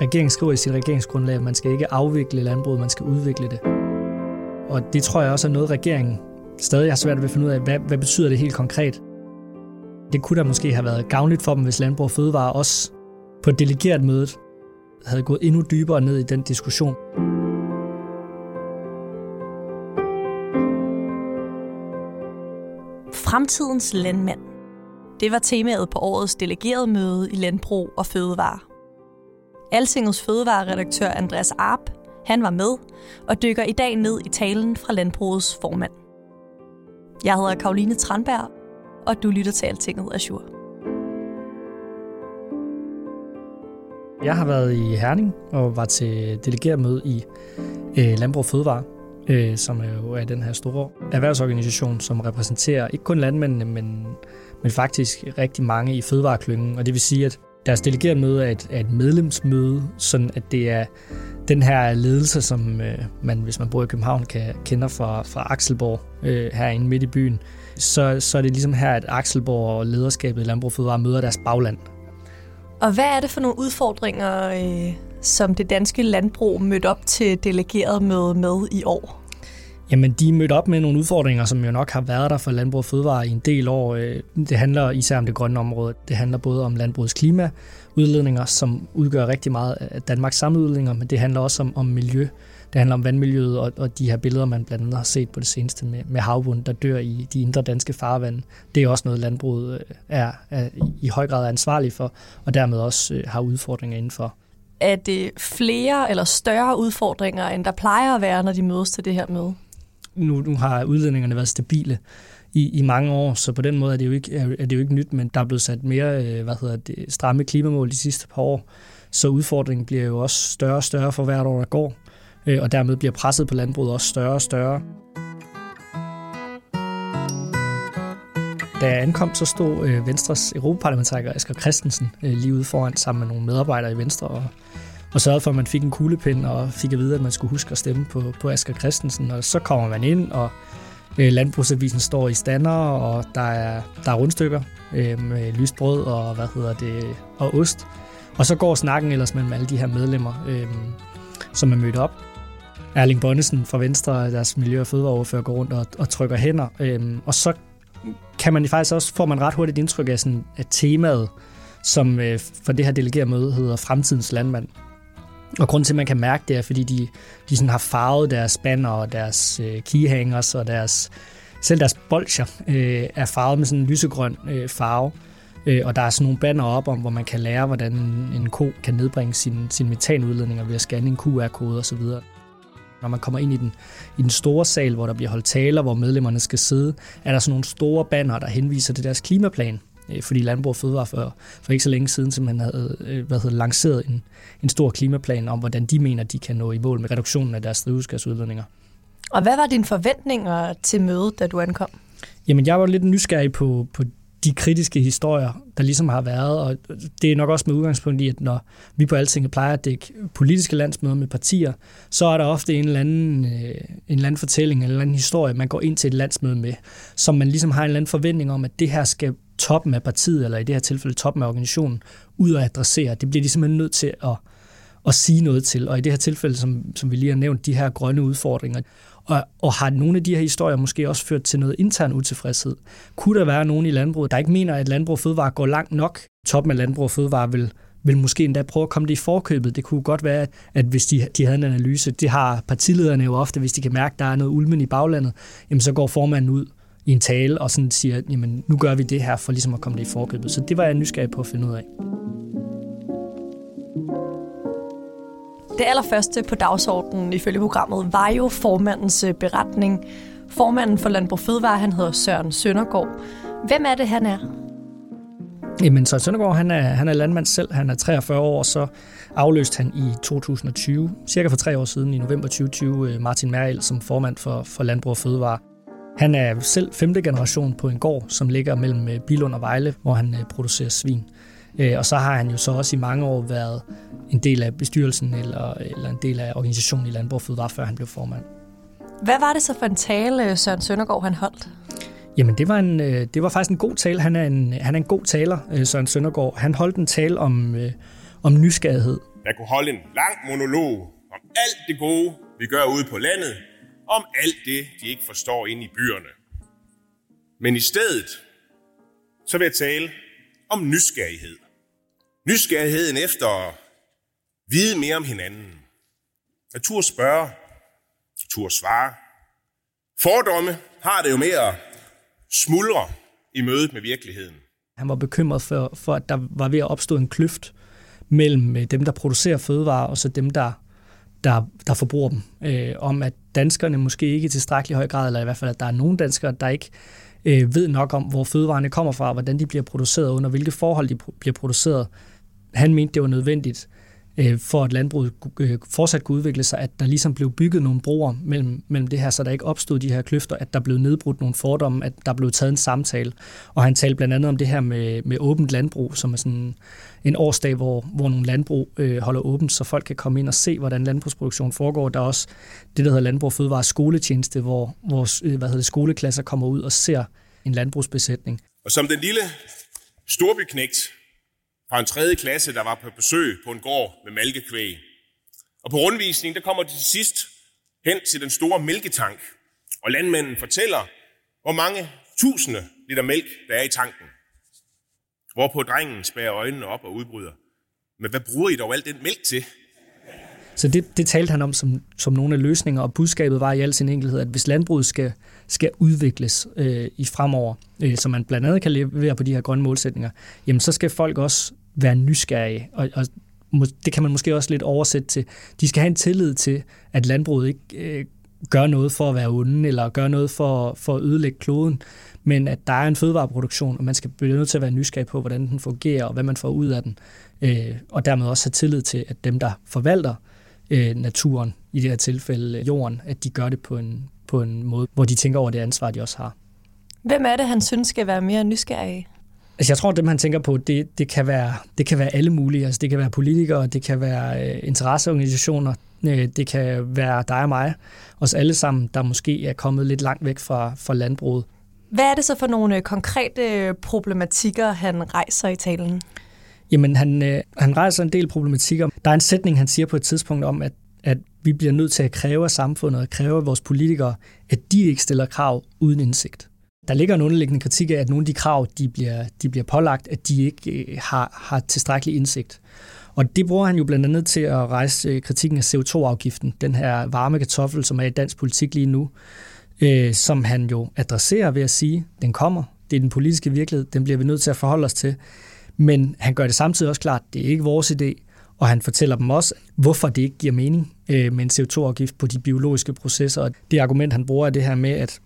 Regeringen skriver i sit regeringsgrundlag, at man skal ikke afvikle landbruget, man skal udvikle det. Og det tror jeg også er noget, regeringen stadig har svært ved at finde ud af, hvad, hvad betyder det helt konkret. Det kunne da måske have været gavnligt for dem, hvis Landbrug og Fødevare også på delegeret mødet havde gået endnu dybere ned i den diskussion. Fremtidens landmand. Det var temaet på årets delegerede møde i Landbrug og Fødevare. Altingets fødevareredaktør Andreas Arp, han var med og dykker i dag ned i talen fra Landbrugets formand. Jeg hedder Karoline Tranberg, og du lytter til Altinget Azure. Jeg har været i Herning og var til delegermøde i øh, Landbrug Fødevare, øh, som er jo er den her store erhvervsorganisation, som repræsenterer ikke kun landmændene, men, men faktisk rigtig mange i fødevareklyngen. Og det vil sige, at deres delegeret møde er et, er et medlemsmøde, sådan at det er den her ledelse, som øh, man, hvis man bor i København, kan kender fra, fra Akselborg øh, herinde midt i byen, så, så er det ligesom her, at Akselborg og lederskabet i Landbrug Fødevare møder deres bagland. Og hvad er det for nogle udfordringer, øh, som det danske landbrug mødte op til delegeret møde med i år? Jamen, de er mødt op med nogle udfordringer, som jo nok har været der for Landbrug og Fødevare i en del år. Øh, det handler især om det grønne område. Det handler både om landbrugets klimaudledninger, som udgør rigtig meget af Danmarks samleudledninger, men det handler også om, om miljø. Det handler om vandmiljøet og, og de her billeder, man blandt andet har set på det seneste med, med havbunden, der dør i de indre danske farvande. Det er også noget, landbruget øh, er, er i høj grad ansvarlig for, og dermed også øh, har udfordringer indenfor. Er det flere eller større udfordringer, end der plejer at være, når de mødes til det her møde? Nu, nu har udledningerne været stabile i, i mange år, så på den måde er det, jo ikke, er, er det jo ikke nyt, men der er blevet sat mere øh, hvad hedder det, stramme klimamål de sidste par år, så udfordringen bliver jo også større og større for hvert år, der går øh, og dermed bliver presset på landbruget også større og større. Da jeg ankom, så stod øh, Venstres europaparlamentariker Asger Christensen øh, lige ude foran sammen med nogle medarbejdere i Venstre og, og sørgede for, at man fik en kuglepind og fik at vide, at man skulle huske at stemme på, på Asger Christensen. Og så kommer man ind, og øh, Landbrugsavisen står i stander, og der er, der er rundstykker øh, med lyst brød og, hvad hedder det, og ost. Og så går snakken ellers mellem alle de her medlemmer, øh, som er mødt op. Erling Bonnesen fra Venstre, deres miljø- og fødevareoverfører, går rundt og, og trykker hænder. Øhm, og så kan man faktisk også, får man ret hurtigt indtryk af, sådan, at temaet, som øh, for det her delegerede møde hedder Fremtidens Landmand. Og grunden til, at man kan mærke det, er, fordi de, de sådan har farvet deres banner og deres øh, keyhangers og deres, selv deres bolcher øh, er farvet med sådan en lysegrøn øh, farve. Øh, og der er sådan nogle banner op om, hvor man kan lære, hvordan en ko kan nedbringe sin, sin metanudledninger ved at scanne en QR-kode osv. Når man kommer ind i den, i den store sal, hvor der bliver holdt taler, hvor medlemmerne skal sidde, er der sådan nogle store banner, der henviser til deres klimaplan. Øh, fordi Landbrug og Fødevare for, for ikke så længe siden simpelthen havde øh, hvad hedder, lanceret en, en stor klimaplan om, hvordan de mener, de kan nå i mål med reduktionen af deres drivhusgasudledninger. Og hvad var dine forventninger til mødet, da du ankom? Jamen, jeg var lidt nysgerrig på, på de kritiske historier, der ligesom har været, og det er nok også med udgangspunkt i, at når vi på Altinget plejer at dække politiske landsmøder med partier, så er der ofte en eller anden, øh, en eller anden fortælling, eller en eller anden historie, man går ind til et landsmøde med, som man ligesom har en eller anden forventning om, at det her skal toppen af partiet, eller i det her tilfælde toppen af organisationen, ud og adressere. Det bliver de simpelthen nødt til at, at sige noget til. Og i det her tilfælde, som, som vi lige har nævnt, de her grønne udfordringer, og, og har nogle af de her historier måske også ført til noget intern utilfredshed? Kunne der være nogen i landbruget, der ikke mener, at landbrug og fødevare går langt nok? Toppen af landbrug og fødevare vil, vil måske endda prøve at komme det i forkøbet. Det kunne godt være, at hvis de, de havde en analyse, det har partilederne jo ofte, hvis de kan mærke, at der er noget ulmen i baglandet, jamen så går formanden ud i en tale og sådan siger, jamen nu gør vi det her for ligesom at komme det i forkøbet. Så det var jeg nysgerrig på at finde ud af. Det allerførste på dagsordenen ifølge programmet var jo formandens øh, beretning. Formanden for Landbrug Fødevare, han hedder Søren Søndergaard. Hvem er det, han er? Jamen, så Søndergaard, han er, han er landmand selv. Han er 43 år, så afløste han i 2020, cirka for tre år siden, i november 2020, øh, Martin Merrild som formand for, for Landbrug og Fødevare. Han er selv femte generation på en gård, som ligger mellem øh, Bilund og Vejle, hvor han øh, producerer svin. Og så har han jo så også i mange år været en del af bestyrelsen eller, eller en del af organisationen i Landbrug Fødevare, før han blev formand. Hvad var det så for en tale, Søren Søndergaard han holdt? Jamen, det var, en, det var faktisk en god tale. Han er en, han er en god taler, Søren Søndergaard. Han holdt en tale om, om nysgerrighed. Jeg kunne holde en lang monolog om alt det gode, vi gør ude på landet, om alt det, de ikke forstår inde i byerne. Men i stedet, så vil jeg tale om nysgerrighed. Nysgerrigheden efter at vide mere om hinanden. Natur spørge, turde svare. Fordomme har det jo med at smuldre i mødet med virkeligheden. Han var bekymret for, for, at der var ved at opstå en kløft mellem øh, dem, der producerer fødevarer, og så dem, der, der, der forbruger dem. Øh, om at danskerne måske ikke i tilstrækkelig høj grad, eller i hvert fald, at der er nogle danskere, der ikke øh, ved nok om, hvor fødevarene kommer fra, hvordan de bliver produceret, under hvilke forhold de bliver produceret. Han mente, det var nødvendigt øh, for at landbruget øh, fortsat kunne udvikle sig, at der ligesom blev bygget nogle broer mellem, mellem det her, så der ikke opstod de her kløfter, at der blev nedbrudt nogle fordomme, at der blev taget en samtale. Og han talte blandt andet om det her med, med åbent landbrug, som er sådan en årsdag, hvor, hvor nogle landbrug øh, holder åbent, så folk kan komme ind og se, hvordan landbrugsproduktion foregår. Der er også det, der hedder Landbrug Fødevare Skoletjeneste, hvor, hvor øh, hvad hedder det, skoleklasser kommer ud og ser en landbrugsbesætning. Og som den lille storbyknægt fra en tredje klasse, der var på besøg på en gård med malkekvæg. Og på rundvisning, der kommer de til sidst hen til den store mælketank, og landmanden fortæller, hvor mange tusinde liter mælk, der er i tanken. Hvorpå drengen spærer øjnene op og udbryder. Men hvad bruger I dog alt den mælk til? Så det, det talte han om som, som nogle af løsninger, og budskabet var i al sin enkelhed, at hvis landbruget skal, skal udvikles øh, i fremover, øh, så man blandt andet kan levere på de her grønne målsætninger, jamen så skal folk også være nysgerrige, og, og det kan man måske også lidt oversætte til, de skal have en tillid til, at landbruget ikke øh, gør noget for at være onde, eller gør noget for, for at ødelægge kloden, men at der er en fødevareproduktion, og man skal blive nødt til at være nysgerrig på, hvordan den fungerer, og hvad man får ud af den, øh, og dermed også have tillid til, at dem, der forvalter øh, naturen, i det her tilfælde øh, jorden, at de gør det på en, på en måde, hvor de tænker over det ansvar, de også har. Hvem er det, han synes skal være mere nysgerrig? Altså jeg tror, at det, man tænker på, det, det, kan være, det kan være alle mulige. Altså det kan være politikere, det kan være øh, interesseorganisationer, øh, det kan være dig og mig, os alle sammen, der måske er kommet lidt langt væk fra, fra landbruget. Hvad er det så for nogle øh, konkrete problematikker, han rejser i talen? Jamen, han, øh, han rejser en del problematikker. Der er en sætning, han siger på et tidspunkt om, at, at vi bliver nødt til at kræve af samfundet og kræve af vores politikere, at de ikke stiller krav uden indsigt. Der ligger en underliggende kritik af, at nogle af de krav, de bliver, de bliver pålagt, at de ikke øh, har, har tilstrækkelig indsigt. Og det bruger han jo blandt andet til at rejse øh, kritikken af CO2-afgiften, den her varme kartoffel, som er i dansk politik lige nu, øh, som han jo adresserer ved at sige, den kommer, det er den politiske virkelighed, den bliver vi nødt til at forholde os til. Men han gør det samtidig også klart, det er ikke vores idé, og han fortæller dem også, hvorfor det ikke giver mening øh, med en CO2-afgift på de biologiske processer. Og det argument, han bruger, er det her med, at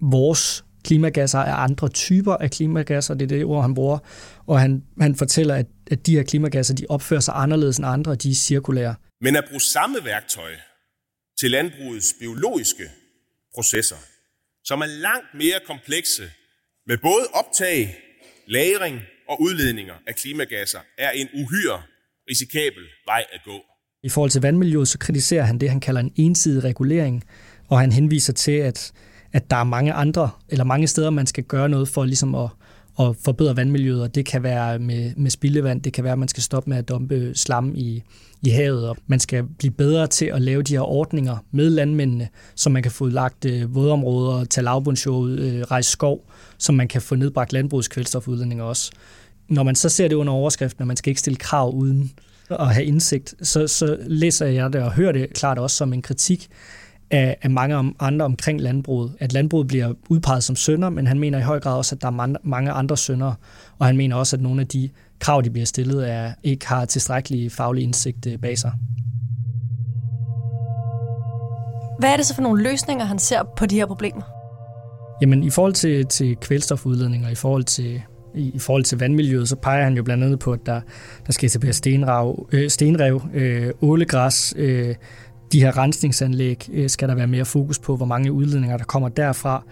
vores klimagasser er andre typer af klimagasser, det er det ord, han bruger, og han, han fortæller, at, at de her klimagasser, de opfører sig anderledes end andre, de er cirkulære. Men at bruge samme værktøj til landbrugets biologiske processer, som er langt mere komplekse, med både optag, lagring og udledninger af klimagasser, er en uhyre risikabel vej at gå. I forhold til vandmiljøet, så kritiserer han det, han kalder en ensidig regulering, og han henviser til, at at der er mange andre, eller mange steder, man skal gøre noget for ligesom at, at forbedre vandmiljøet, og det kan være med, med spildevand, det kan være, at man skal stoppe med at dumpe slam i, i havet, og man skal blive bedre til at lave de her ordninger med landmændene, så man kan få lagt øh, vådområder, tage lavbundsjord, øh, rejse skov, så man kan få nedbragt landbrugskvælstofudledninger også. Når man så ser det under overskriften, at man skal ikke stille krav uden at have indsigt, så, så læser jeg det og hører det klart også som en kritik af, af mange andre omkring landbruget. At landbruget bliver udpeget som sønder, men han mener i høj grad også, at der er mange andre sønder, og han mener også, at nogle af de krav, de bliver stillet, er, ikke har tilstrækkelig faglig indsigt øh, bag sig. Hvad er det så for nogle løsninger, han ser på de her problemer? Jamen, i forhold til, til kvælstofudledninger, i forhold til i, i forhold til vandmiljøet, så peger han jo blandt andet på, at der, der skal etableres stenrev, øh, stenrev øh, ålegræs, øh, de her rensningsanlæg øh, skal der være mere fokus på, hvor mange udledninger der kommer derfra,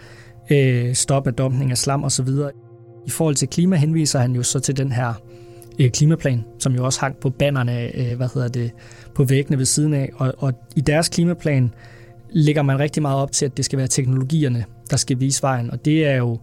øh, stop af dumpning af slam osv. I forhold til klima henviser han jo så til den her øh, klimaplan, som jo også hang på bannerne, øh, hvad hedder det, på væggene ved siden af. Og, og i deres klimaplan lægger man rigtig meget op til, at det skal være teknologierne, der skal vise vejen. Og det er jo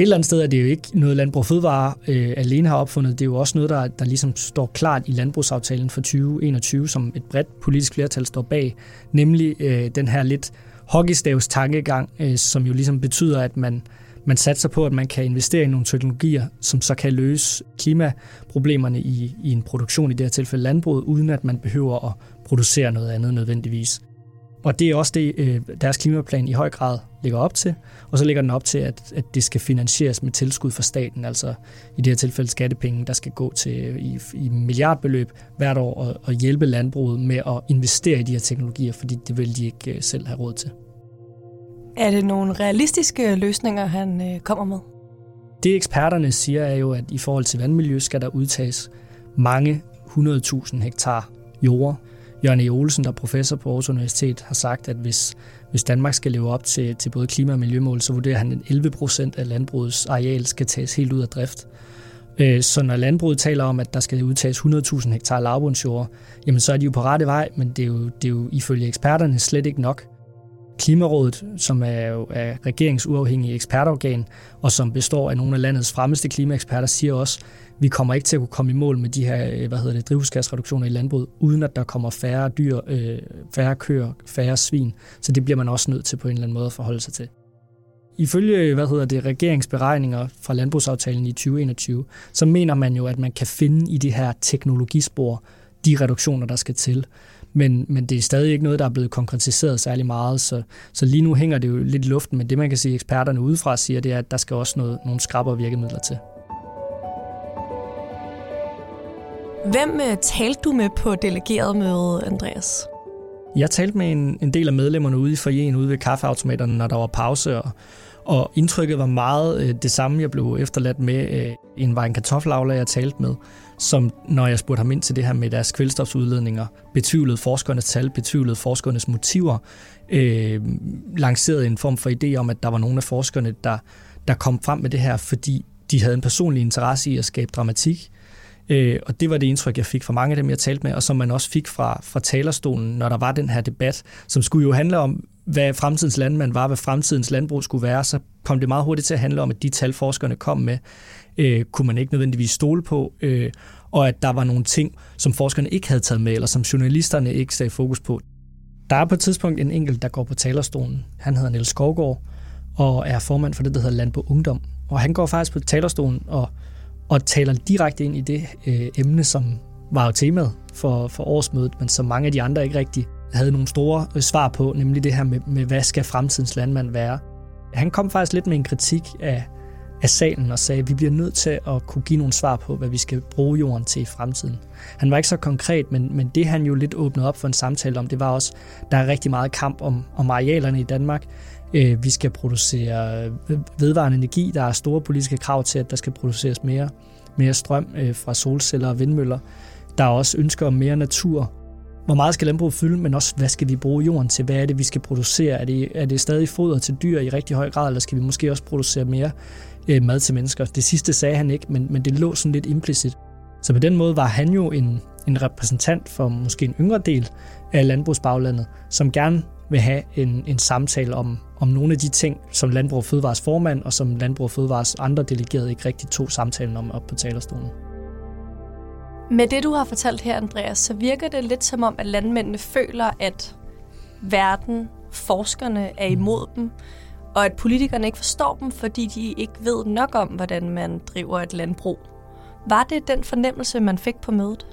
et eller andet sted, er det jo ikke noget Landbrug Fødevare øh, alene har opfundet. Det er jo også noget, der, der ligesom står klart i landbrugsaftalen for 2021, som et bredt politisk flertal står bag. Nemlig øh, den her lidt hockeystavs tankegang, øh, som jo ligesom betyder, at man man satser på, at man kan investere i nogle teknologier, som så kan løse klimaproblemerne i, i en produktion, i det her tilfælde landbruget, uden at man behøver at producere noget andet nødvendigvis. Og det er også det, øh, deres klimaplan i høj grad ligger op til. Og så ligger den op til, at, at det skal finansieres med tilskud fra staten, altså i det her tilfælde skattepenge, der skal gå til i, i milliardbeløb hvert år og, og hjælpe landbruget med at investere i de her teknologier, fordi det vil de ikke øh, selv have råd til. Er det nogle realistiske løsninger, han øh, kommer med? Det eksperterne siger er jo, at i forhold til vandmiljø skal der udtages mange 100.000 hektar jord. Jørgen E. Olsen, der er professor på Aarhus Universitet, har sagt, at hvis, hvis Danmark skal leve op til, til både klima- og miljømål, så vurderer han, at 11 procent af landbrugets areal skal tages helt ud af drift. Øh, så når landbruget taler om, at der skal udtages 100.000 hektar lavbundsjord, jamen så er de jo på rette vej, men det er jo, det er jo ifølge eksperterne slet ikke nok. Klimarådet, som er jo er regeringsuafhængig ekspertorgan, og som består af nogle af landets fremmeste klimaeksperter, siger også, at vi kommer ikke til at kunne komme i mål med de her øh, hvad hedder det, drivhusgasreduktioner i landbruget, uden at der kommer færre dyr, øh, færre køer, færre svin. Så det bliver man også nødt til på en eller anden måde at forholde sig til. Ifølge hvad hedder det, regeringsberegninger fra landbrugsaftalen i 2021, så mener man jo, at man kan finde i det her teknologispor de reduktioner, der skal til men, men det er stadig ikke noget, der er blevet konkretiseret særlig meget, så, så lige nu hænger det jo lidt i luften, men det man kan sige, eksperterne udefra siger, det er, at der skal også noget, nogle skrabere virkemidler til. Hvem øh, talte du med på delegeret møde, Andreas? Jeg talte med en, en del af medlemmerne ude i forjen, ude ved kaffeautomaterne, når der var pause, og, og indtrykket var meget øh, det samme, jeg blev efterladt med. Øh, en var en kartoffelavler, jeg talte med, som når jeg spurgte ham ind til det her med deres kvælstofsudledninger, betvivlede forskernes tal, betvivlede forskernes motiver, øh, lancerede en form for idé om, at der var nogle af forskerne, der, der kom frem med det her, fordi de havde en personlig interesse i at skabe dramatik. Øh, og det var det indtryk, jeg fik fra mange af dem, jeg talte med, og som man også fik fra, fra talerstolen, når der var den her debat, som skulle jo handle om, hvad fremtidens landmand var, hvad fremtidens landbrug skulle være, så kom det meget hurtigt til at handle om, at de tal, forskerne kom med, øh, kunne man ikke nødvendigvis stole på, øh, og at der var nogle ting, som forskerne ikke havde taget med, eller som journalisterne ikke sagde fokus på. Der er på et tidspunkt en enkelt, der går på talerstolen. Han hedder Niels Skovgaard, og er formand for det, der hedder Landbrug Ungdom. Og han går faktisk på talerstolen og, og taler direkte ind i det øh, emne, som var jo temaet for, for årsmødet, men som mange af de andre ikke rigtig havde nogle store øh, svar på, nemlig det her med, med hvad skal fremtidens landmand være. Han kom faktisk lidt med en kritik af, af salen og sagde, at vi bliver nødt til at kunne give nogle svar på, hvad vi skal bruge jorden til i fremtiden. Han var ikke så konkret, men, men det han jo lidt åbnede op for en samtale om, det var også, der er rigtig meget kamp om, om arealerne i Danmark. Øh, vi skal producere øh, vedvarende energi. Der er store politiske krav til, at der skal produceres mere, mere strøm øh, fra solceller og vindmøller. Der er også ønsker om mere natur. Hvor meget skal landbruget fylde, men også hvad skal vi bruge jorden til? Hvad er det, vi skal producere? Er det, er det stadig foder til dyr i rigtig høj grad, eller skal vi måske også producere mere øh, mad til mennesker? Det sidste sagde han ikke, men, men det lå sådan lidt implicit. Så på den måde var han jo en, en repræsentant for måske en yngre del af landbrugsbaglandet, som gerne vil have en, en samtale om, om nogle af de ting, som Landbrug og Fødevares formand og som Landbrug og Fødevares andre delegerede ikke rigtig tog samtalen om op på talerstolen. Med det, du har fortalt her, Andreas, så virker det lidt som om, at landmændene føler, at verden, forskerne er imod dem, og at politikerne ikke forstår dem, fordi de ikke ved nok om, hvordan man driver et landbrug. Var det den fornemmelse, man fik på mødet?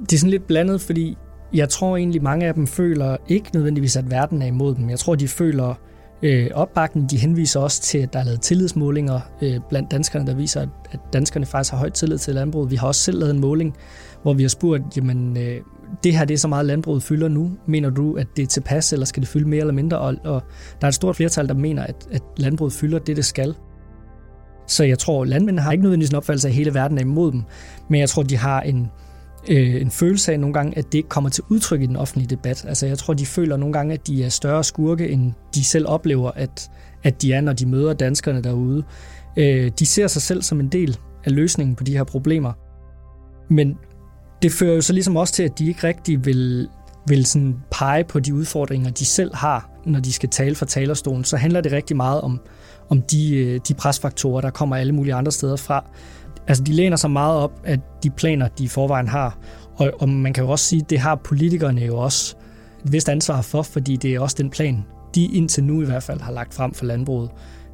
Det er sådan lidt blandet, fordi jeg tror egentlig, mange af dem føler ikke nødvendigvis, at verden er imod dem. Jeg tror, de føler øh, opbakning. De henviser også til, at der er lavet tillidsmålinger øh, blandt danskerne, der viser, at danskerne faktisk har høj tillid til landbruget. Vi har også selv lavet en måling, hvor vi har spurgt, jamen, øh, det her det er så meget landbruget fylder nu. Mener du, at det er tilpas, eller skal det fylde mere eller mindre? Og, og der er et stort flertal, der mener, at, at landbruget fylder det, det skal. Så jeg tror, landmændene har ikke nødvendigvis en opfattelse af, at hele verden er imod dem, men jeg tror, de har en, øh, en følelse af nogle gange, at det ikke kommer til udtryk i den offentlige debat. Altså jeg tror, de føler nogle gange, at de er større skurke, end de selv oplever, at, at de er, når de møder danskerne derude. Øh, de ser sig selv som en del af løsningen på de her problemer. Men det fører jo så ligesom også til, at de ikke rigtig vil, vil sådan pege på de udfordringer, de selv har, når de skal tale fra talerstolen. Så handler det rigtig meget om, om de, øh, de presfaktorer, der kommer alle mulige andre steder fra. Altså, de læner sig meget op af de planer, de i forvejen har. Og, og man kan jo også sige, at det har politikerne jo også et vist ansvar for, fordi det er også den plan, de indtil nu i hvert fald har lagt frem for landbruget.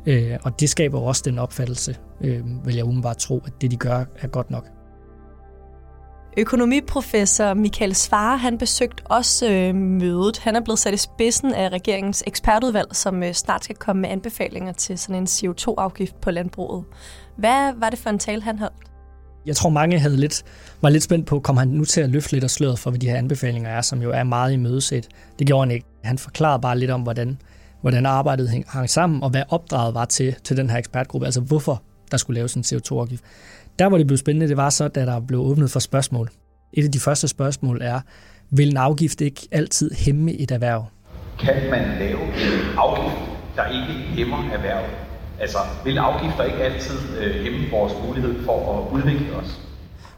Øh, og det skaber også den opfattelse, øh, vil jeg umiddelbart tro, at det de gør er godt nok. Økonomiprofessor Michael Svare, han besøgte også øh, mødet. Han er blevet sat i spidsen af regeringens ekspertudvalg, som øh, snart skal komme med anbefalinger til sådan en CO2-afgift på landbruget. Hvad var det for en tale, han holdt? Jeg tror, mange havde lidt, var lidt spændt på, kom han nu til at løfte lidt af sløret for, hvad de her anbefalinger er, som jo er meget i mødesæt. Det gjorde han ikke. Han forklarede bare lidt om, hvordan, hvordan arbejdet hang sammen, og hvad opdraget var til, til den her ekspertgruppe, altså hvorfor der skulle laves en CO2-afgift. Der, hvor det blev spændende, det var så, da der blev åbnet for spørgsmål. Et af de første spørgsmål er, vil en afgift ikke altid hæmme et erhverv? Kan man lave en afgift, der ikke hæmmer erhvervet? Altså, vil afgifter ikke altid øh, hæmme vores mulighed for at udvikle os?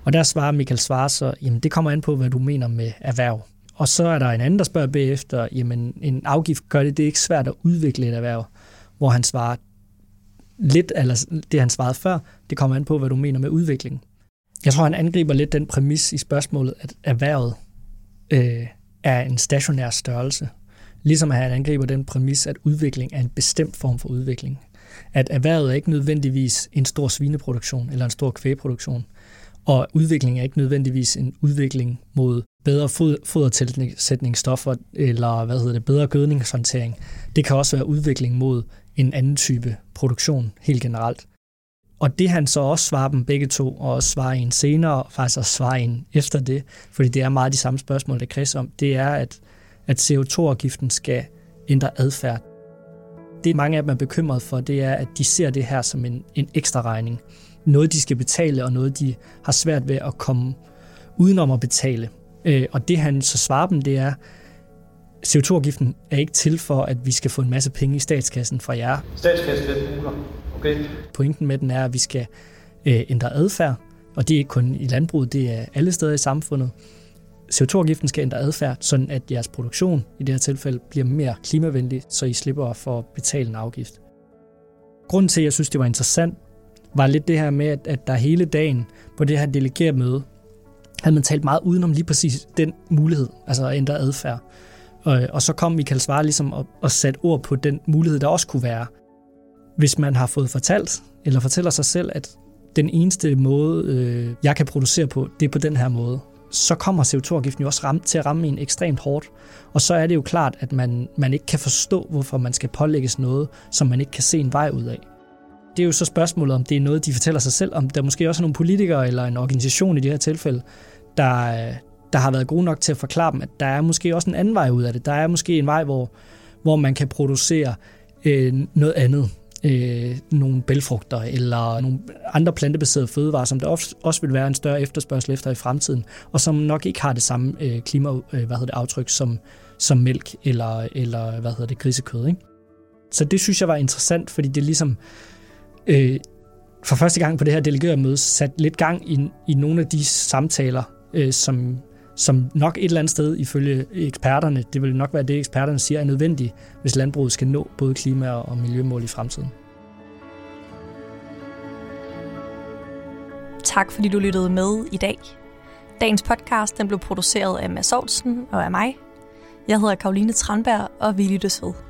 Og der svarer Michael Svare så, jamen det kommer an på, hvad du mener med erhverv. Og så er der en anden, der spørger bagefter, jamen en afgift gør det, det er ikke svært at udvikle et erhverv, hvor han svarer, lidt, eller det han svarede før, det kommer an på, hvad du mener med udvikling. Jeg tror, han angriber lidt den præmis i spørgsmålet, at erhvervet øh, er en stationær størrelse. Ligesom han angriber den præmis, at udvikling er en bestemt form for udvikling. At erhvervet er ikke nødvendigvis en stor svineproduktion eller en stor kvægproduktion. Og udvikling er ikke nødvendigvis en udvikling mod bedre fodertilsætningsstoffer eller hvad hedder det, bedre gødningshåndtering. Det kan også være udvikling mod en anden type produktion helt generelt. Og det han så også svarer dem begge to, og også svarer en senere, og faktisk også svarer en efter det, fordi det er meget de samme spørgsmål, der kredser om, det er, at, at CO2-afgiften skal ændre adfærd. Det mange af dem er bekymret for, det er, at de ser det her som en, en ekstra regning. Noget, de skal betale, og noget, de har svært ved at komme udenom at betale. Øh, og det han så svarer dem, det er, CO2-afgiften er ikke til for, at vi skal få en masse penge i statskassen fra jer. Statskassen. Okay. Pointen med den er, at vi skal øh, ændre adfærd, og det er ikke kun i landbruget, det er alle steder i samfundet. CO2-afgiften skal ændre adfærd, sådan at jeres produktion i det her tilfælde bliver mere klimavenlig, så I slipper for at betale en afgift. Grunden til, at jeg synes, det var interessant, var lidt det her med, at, at der hele dagen på det her delegerede møde, havde man talt meget udenom lige præcis den mulighed, altså at ændre adfærd. Og, og så kom Michael Svare ligesom og, og satte ord på den mulighed, der også kunne være. Hvis man har fået fortalt, eller fortæller sig selv, at den eneste måde, øh, jeg kan producere på, det er på den her måde, så kommer CO2-afgiften jo også ramt, til at ramme en ekstremt hårdt. Og så er det jo klart, at man, man ikke kan forstå, hvorfor man skal pålægges noget, som man ikke kan se en vej ud af. Det er jo så spørgsmålet, om det er noget, de fortæller sig selv, om der måske også er nogle politikere eller en organisation i det her tilfælde, der, øh, der har været gode nok til at forklare dem, at der er måske også en anden vej ud af det. Der er måske en vej, hvor, hvor man kan producere øh, noget andet. Øh, nogle bælfrugter eller nogle andre plantebaserede fødevarer, som der også vil være en større efterspørgsel efter i fremtiden, og som nok ikke har det samme øh, klima, øh, hvad hedder det, aftryk som, som mælk eller, eller hvad hedder det, grisekød. Ikke? Så det synes jeg var interessant, fordi det ligesom øh, for første gang på det her delegerede sat lidt gang i, i nogle af de samtaler, øh, som, som nok et eller andet sted ifølge eksperterne, det vil nok være det, eksperterne siger er nødvendigt, hvis landbruget skal nå både klima- og miljømål i fremtiden. Tak fordi du lyttede med i dag. Dagens podcast den blev produceret af Mads Olsen og af mig. Jeg hedder Karoline Tranberg, og vi lyttes ved.